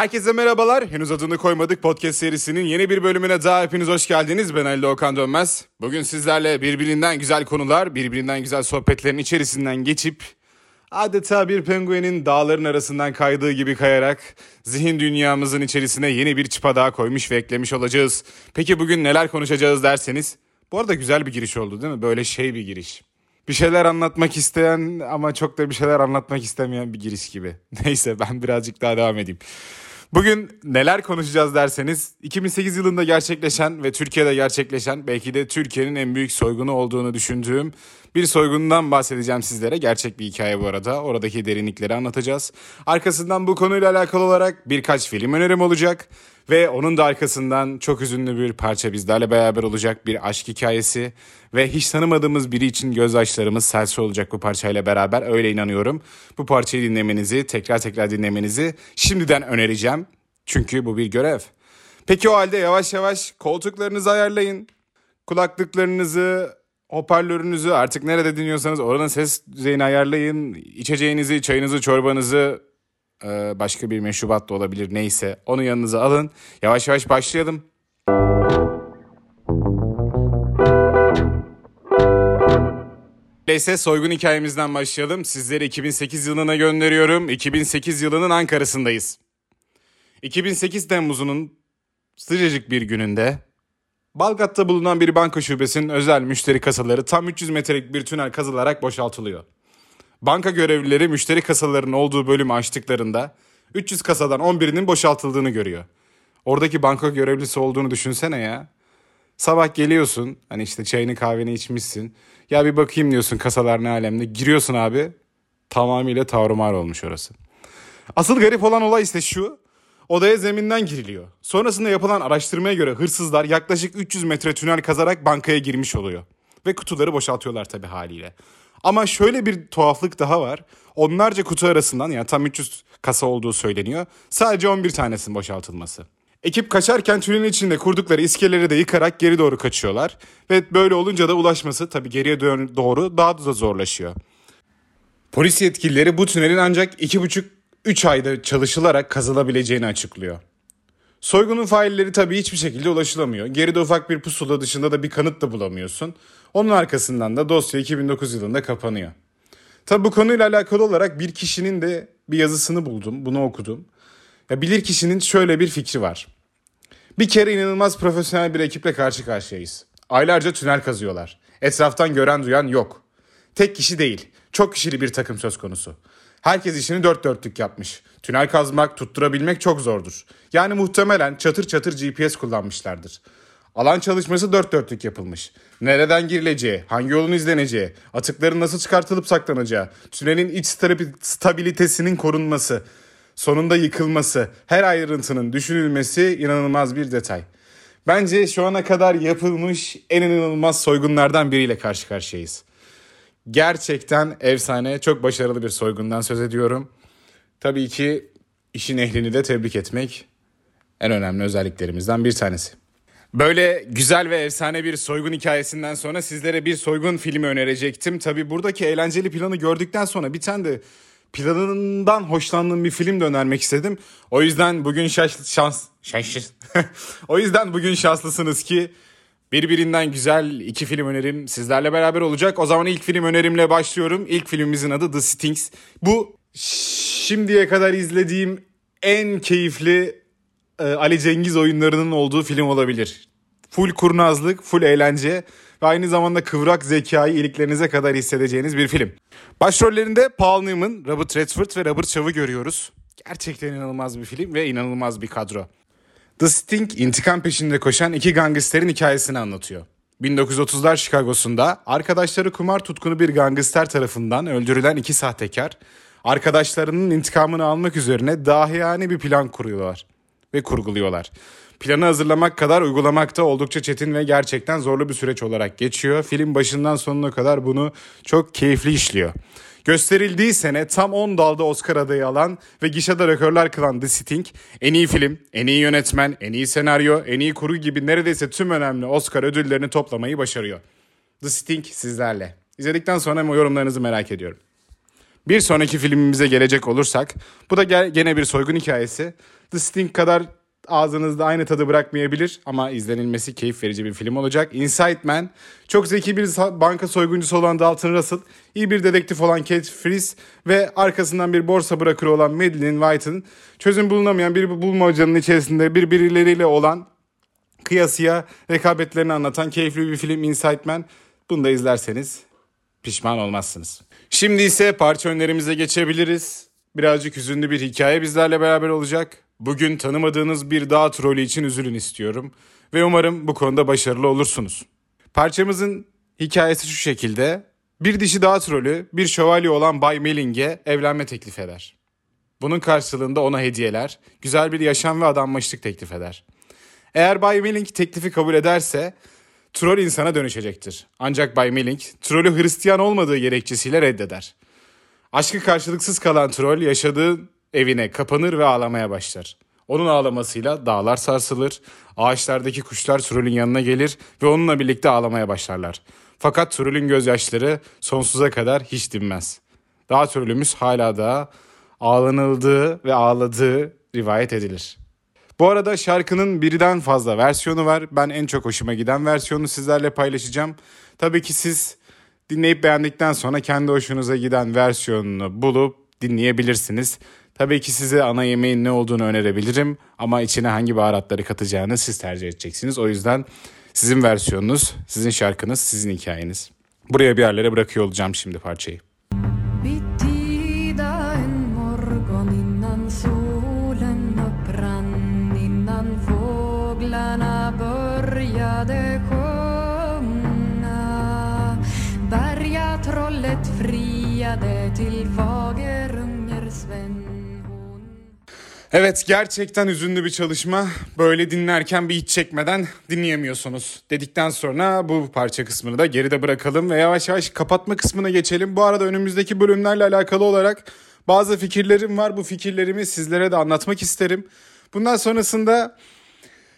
Herkese merhabalar. Henüz adını koymadık podcast serisinin yeni bir bölümüne daha hepiniz hoş geldiniz. Ben Ali Okan Dönmez. Bugün sizlerle birbirinden güzel konular, birbirinden güzel sohbetlerin içerisinden geçip adeta bir penguenin dağların arasından kaydığı gibi kayarak zihin dünyamızın içerisine yeni bir çıpa daha koymuş ve eklemiş olacağız. Peki bugün neler konuşacağız derseniz? Bu arada güzel bir giriş oldu değil mi? Böyle şey bir giriş. Bir şeyler anlatmak isteyen ama çok da bir şeyler anlatmak istemeyen bir giriş gibi. Neyse ben birazcık daha devam edeyim. Bugün neler konuşacağız derseniz 2008 yılında gerçekleşen ve Türkiye'de gerçekleşen belki de Türkiye'nin en büyük soygunu olduğunu düşündüğüm bir soygundan bahsedeceğim sizlere. Gerçek bir hikaye bu arada. Oradaki derinlikleri anlatacağız. Arkasından bu konuyla alakalı olarak birkaç film önerim olacak. Ve onun da arkasından çok üzünlü bir parça bizlerle beraber olacak bir aşk hikayesi. Ve hiç tanımadığımız biri için gözyaşlarımız selse olacak bu parçayla beraber öyle inanıyorum. Bu parçayı dinlemenizi, tekrar tekrar dinlemenizi şimdiden önereceğim. Çünkü bu bir görev. Peki o halde yavaş yavaş koltuklarınızı ayarlayın. Kulaklıklarınızı, hoparlörünüzü artık nerede dinliyorsanız oranın ses düzeyini ayarlayın. İçeceğinizi, çayınızı, çorbanızı başka bir meşrubat da olabilir neyse onu yanınıza alın. Yavaş yavaş başlayalım. Neyse soygun hikayemizden başlayalım. Sizleri 2008 yılına gönderiyorum. 2008 yılının Ankara'sındayız. 2008 Temmuz'unun sıcacık bir gününde Balgat'ta bulunan bir banka şubesinin özel müşteri kasaları tam 300 metrelik bir tünel kazılarak boşaltılıyor. Banka görevlileri müşteri kasalarının olduğu bölümü açtıklarında 300 kasadan 11'inin boşaltıldığını görüyor. Oradaki banka görevlisi olduğunu düşünsene ya. Sabah geliyorsun hani işte çayını kahveni içmişsin. Ya bir bakayım diyorsun kasalar ne alemde. Giriyorsun abi tamamıyla tavrımar olmuş orası. Asıl garip olan olay ise şu. Odaya zeminden giriliyor. Sonrasında yapılan araştırmaya göre hırsızlar yaklaşık 300 metre tünel kazarak bankaya girmiş oluyor. Ve kutuları boşaltıyorlar tabii haliyle. Ama şöyle bir tuhaflık daha var. Onlarca kutu arasından yani tam 300 kasa olduğu söyleniyor. Sadece 11 tanesinin boşaltılması. Ekip kaçarken tünelin içinde kurdukları iskeleleri de yıkarak geri doğru kaçıyorlar. Ve böyle olunca da ulaşması tabii geriye doğru daha da zorlaşıyor. Polis yetkilileri bu tünelin ancak 2,5-3 ayda çalışılarak kazılabileceğini açıklıyor. Soygunun failleri tabii hiçbir şekilde ulaşılamıyor. Geride ufak bir pusula dışında da bir kanıt da bulamıyorsun. Onun arkasından da dosya 2009 yılında kapanıyor. Tabii bu konuyla alakalı olarak bir kişinin de bir yazısını buldum. Bunu okudum. Ya bilir kişinin şöyle bir fikri var. Bir kere inanılmaz profesyonel bir ekiple karşı karşıyayız. Aylarca tünel kazıyorlar. Etraftan gören duyan yok. Tek kişi değil, çok kişili bir takım söz konusu. Herkes işini dört dörtlük yapmış. Tünel kazmak, tutturabilmek çok zordur. Yani muhtemelen çatır çatır GPS kullanmışlardır. Alan çalışması dört dörtlük yapılmış. Nereden girileceği, hangi yolun izleneceği, atıkların nasıl çıkartılıp saklanacağı, tünelin iç stabilitesinin korunması, sonunda yıkılması, her ayrıntının düşünülmesi inanılmaz bir detay. Bence şu ana kadar yapılmış en inanılmaz soygunlardan biriyle karşı karşıyayız. Gerçekten efsane, çok başarılı bir soygundan söz ediyorum. Tabii ki işin ehlini de tebrik etmek en önemli özelliklerimizden bir tanesi. Böyle güzel ve efsane bir soygun hikayesinden sonra sizlere bir soygun filmi önerecektim. Tabii buradaki eğlenceli planı gördükten sonra bir tane de planından hoşlandığım bir film de önermek istedim. O yüzden bugün şans... şans şans o yüzden bugün şanslısınız ki birbirinden güzel iki film önerim sizlerle beraber olacak. O zaman ilk film önerimle başlıyorum. İlk filmimizin adı The Stings. Bu şimdiye kadar izlediğim en keyifli e, Ali Cengiz oyunlarının olduğu film olabilir. Full kurnazlık, full eğlence ve aynı zamanda kıvrak zekayı iliklerinize kadar hissedeceğiniz bir film. Başrollerinde Paul Newman, Robert Redford ve Robert Shaw'ı görüyoruz. Gerçekten inanılmaz bir film ve inanılmaz bir kadro. The Sting intikam peşinde koşan iki gangsterin hikayesini anlatıyor. 1930'lar Chicago'sunda arkadaşları kumar tutkunu bir gangster tarafından öldürülen iki sahtekar, arkadaşlarının intikamını almak üzerine dahiyane bir plan kuruyorlar ve kurguluyorlar. Planı hazırlamak kadar uygulamak da oldukça çetin ve gerçekten zorlu bir süreç olarak geçiyor. Film başından sonuna kadar bunu çok keyifli işliyor. Gösterildiği sene tam 10 dalda Oscar adayı alan ve gişede rekorlar kılan The Sting, en iyi film, en iyi yönetmen, en iyi senaryo, en iyi kurgu gibi neredeyse tüm önemli Oscar ödüllerini toplamayı başarıyor. The Sting sizlerle. İzledikten sonra yorumlarınızı merak ediyorum. Bir sonraki filmimize gelecek olursak bu da gene bir soygun hikayesi. The Sting kadar ağzınızda aynı tadı bırakmayabilir ama izlenilmesi keyif verici bir film olacak. Inside Man çok zeki bir banka soyguncusu olan Dalton Russell, iyi bir dedektif olan Kate Fries ve arkasından bir borsa bırakırı olan Madeline White'ın çözüm bulunamayan bir bulmacanın içerisinde birbirleriyle olan kıyasıya rekabetlerini anlatan keyifli bir film Inside Man. Bunu da izlerseniz pişman olmazsınız. Şimdi ise parça önerimize geçebiliriz. Birazcık hüzünlü bir hikaye bizlerle beraber olacak. Bugün tanımadığınız bir dağ trolü için üzülün istiyorum ve umarım bu konuda başarılı olursunuz. Parçamızın hikayesi şu şekilde. Bir dişi dağ trolü bir şövalye olan Bay Melling'e evlenme teklif eder. Bunun karşılığında ona hediyeler, güzel bir yaşam ve adanmışlık teklif eder. Eğer Bay Melling teklifi kabul ederse troll insana dönüşecektir. Ancak Bay Melling trolü Hristiyan olmadığı gerekçesiyle reddeder. Aşkı karşılıksız kalan troll yaşadığı evine kapanır ve ağlamaya başlar. Onun ağlamasıyla dağlar sarsılır, ağaçlardaki kuşlar trollün yanına gelir ve onunla birlikte ağlamaya başlarlar. Fakat trollün gözyaşları sonsuza kadar hiç dinmez. Dağ trollümüz hala da ağlanıldığı ve ağladığı rivayet edilir. Bu arada şarkının birden fazla versiyonu var. Ben en çok hoşuma giden versiyonu sizlerle paylaşacağım. Tabii ki siz dinleyip beğendikten sonra kendi hoşunuza giden versiyonunu bulup dinleyebilirsiniz. Tabii ki size ana yemeğin ne olduğunu önerebilirim ama içine hangi baharatları katacağını siz tercih edeceksiniz. O yüzden sizin versiyonunuz, sizin şarkınız, sizin hikayeniz. Buraya bir yerlere bırakıyor olacağım şimdi parçayı. Evet gerçekten üzünlü bir çalışma. Böyle dinlerken bir hiç çekmeden dinleyemiyorsunuz. Dedikten sonra bu parça kısmını da geride bırakalım ve yavaş yavaş kapatma kısmına geçelim. Bu arada önümüzdeki bölümlerle alakalı olarak bazı fikirlerim var. Bu fikirlerimi sizlere de anlatmak isterim. Bundan sonrasında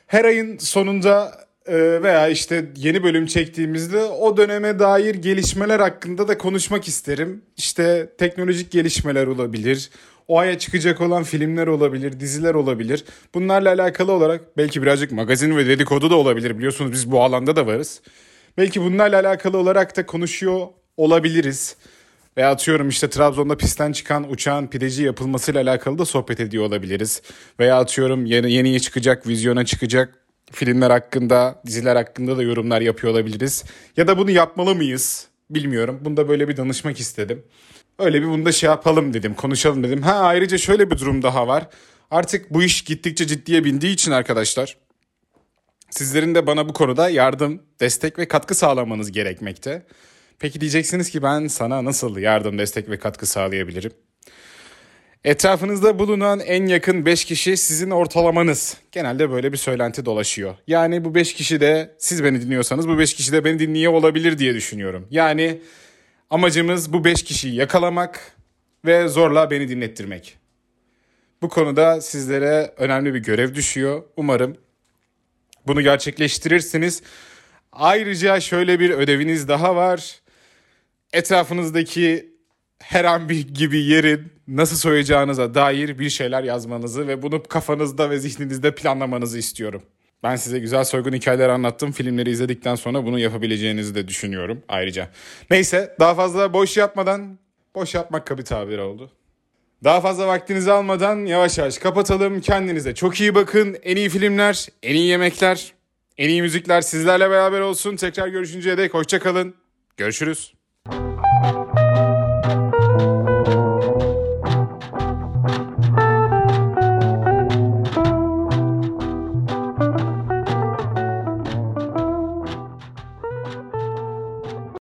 her ayın sonunda veya işte yeni bölüm çektiğimizde o döneme dair gelişmeler hakkında da konuşmak isterim. İşte teknolojik gelişmeler olabilir o aya çıkacak olan filmler olabilir, diziler olabilir. Bunlarla alakalı olarak belki birazcık magazin ve dedikodu da olabilir. Biliyorsunuz biz bu alanda da varız. Belki bunlarla alakalı olarak da konuşuyor olabiliriz. Ve atıyorum işte Trabzon'da pistten çıkan uçağın pideci yapılmasıyla alakalı da sohbet ediyor olabiliriz. Veya atıyorum yeni, yeni çıkacak, vizyona çıkacak filmler hakkında, diziler hakkında da yorumlar yapıyor olabiliriz. Ya da bunu yapmalı mıyız? Bilmiyorum. Bunda böyle bir danışmak istedim. Öyle bir bunda şey yapalım dedim, konuşalım dedim. Ha ayrıca şöyle bir durum daha var. Artık bu iş gittikçe ciddiye bindiği için arkadaşlar sizlerin de bana bu konuda yardım, destek ve katkı sağlamanız gerekmekte. Peki diyeceksiniz ki ben sana nasıl yardım, destek ve katkı sağlayabilirim? Etrafınızda bulunan en yakın 5 kişi sizin ortalamanız. Genelde böyle bir söylenti dolaşıyor. Yani bu 5 kişi de siz beni dinliyorsanız bu 5 kişi de beni dinliyor olabilir diye düşünüyorum. Yani Amacımız bu 5 kişiyi yakalamak ve zorla beni dinlettirmek. Bu konuda sizlere önemli bir görev düşüyor. Umarım bunu gerçekleştirirsiniz. Ayrıca şöyle bir ödeviniz daha var. Etrafınızdaki her an bir gibi yerin nasıl soyacağınıza dair bir şeyler yazmanızı ve bunu kafanızda ve zihninizde planlamanızı istiyorum. Ben size güzel soygun hikayeler anlattım. Filmleri izledikten sonra bunu yapabileceğinizi de düşünüyorum ayrıca. Neyse daha fazla boş yapmadan, boş yapmak kabi tabir oldu. Daha fazla vaktinizi almadan yavaş yavaş kapatalım. Kendinize çok iyi bakın. En iyi filmler, en iyi yemekler, en iyi müzikler sizlerle beraber olsun. Tekrar görüşünceye dek hoşçakalın. Görüşürüz.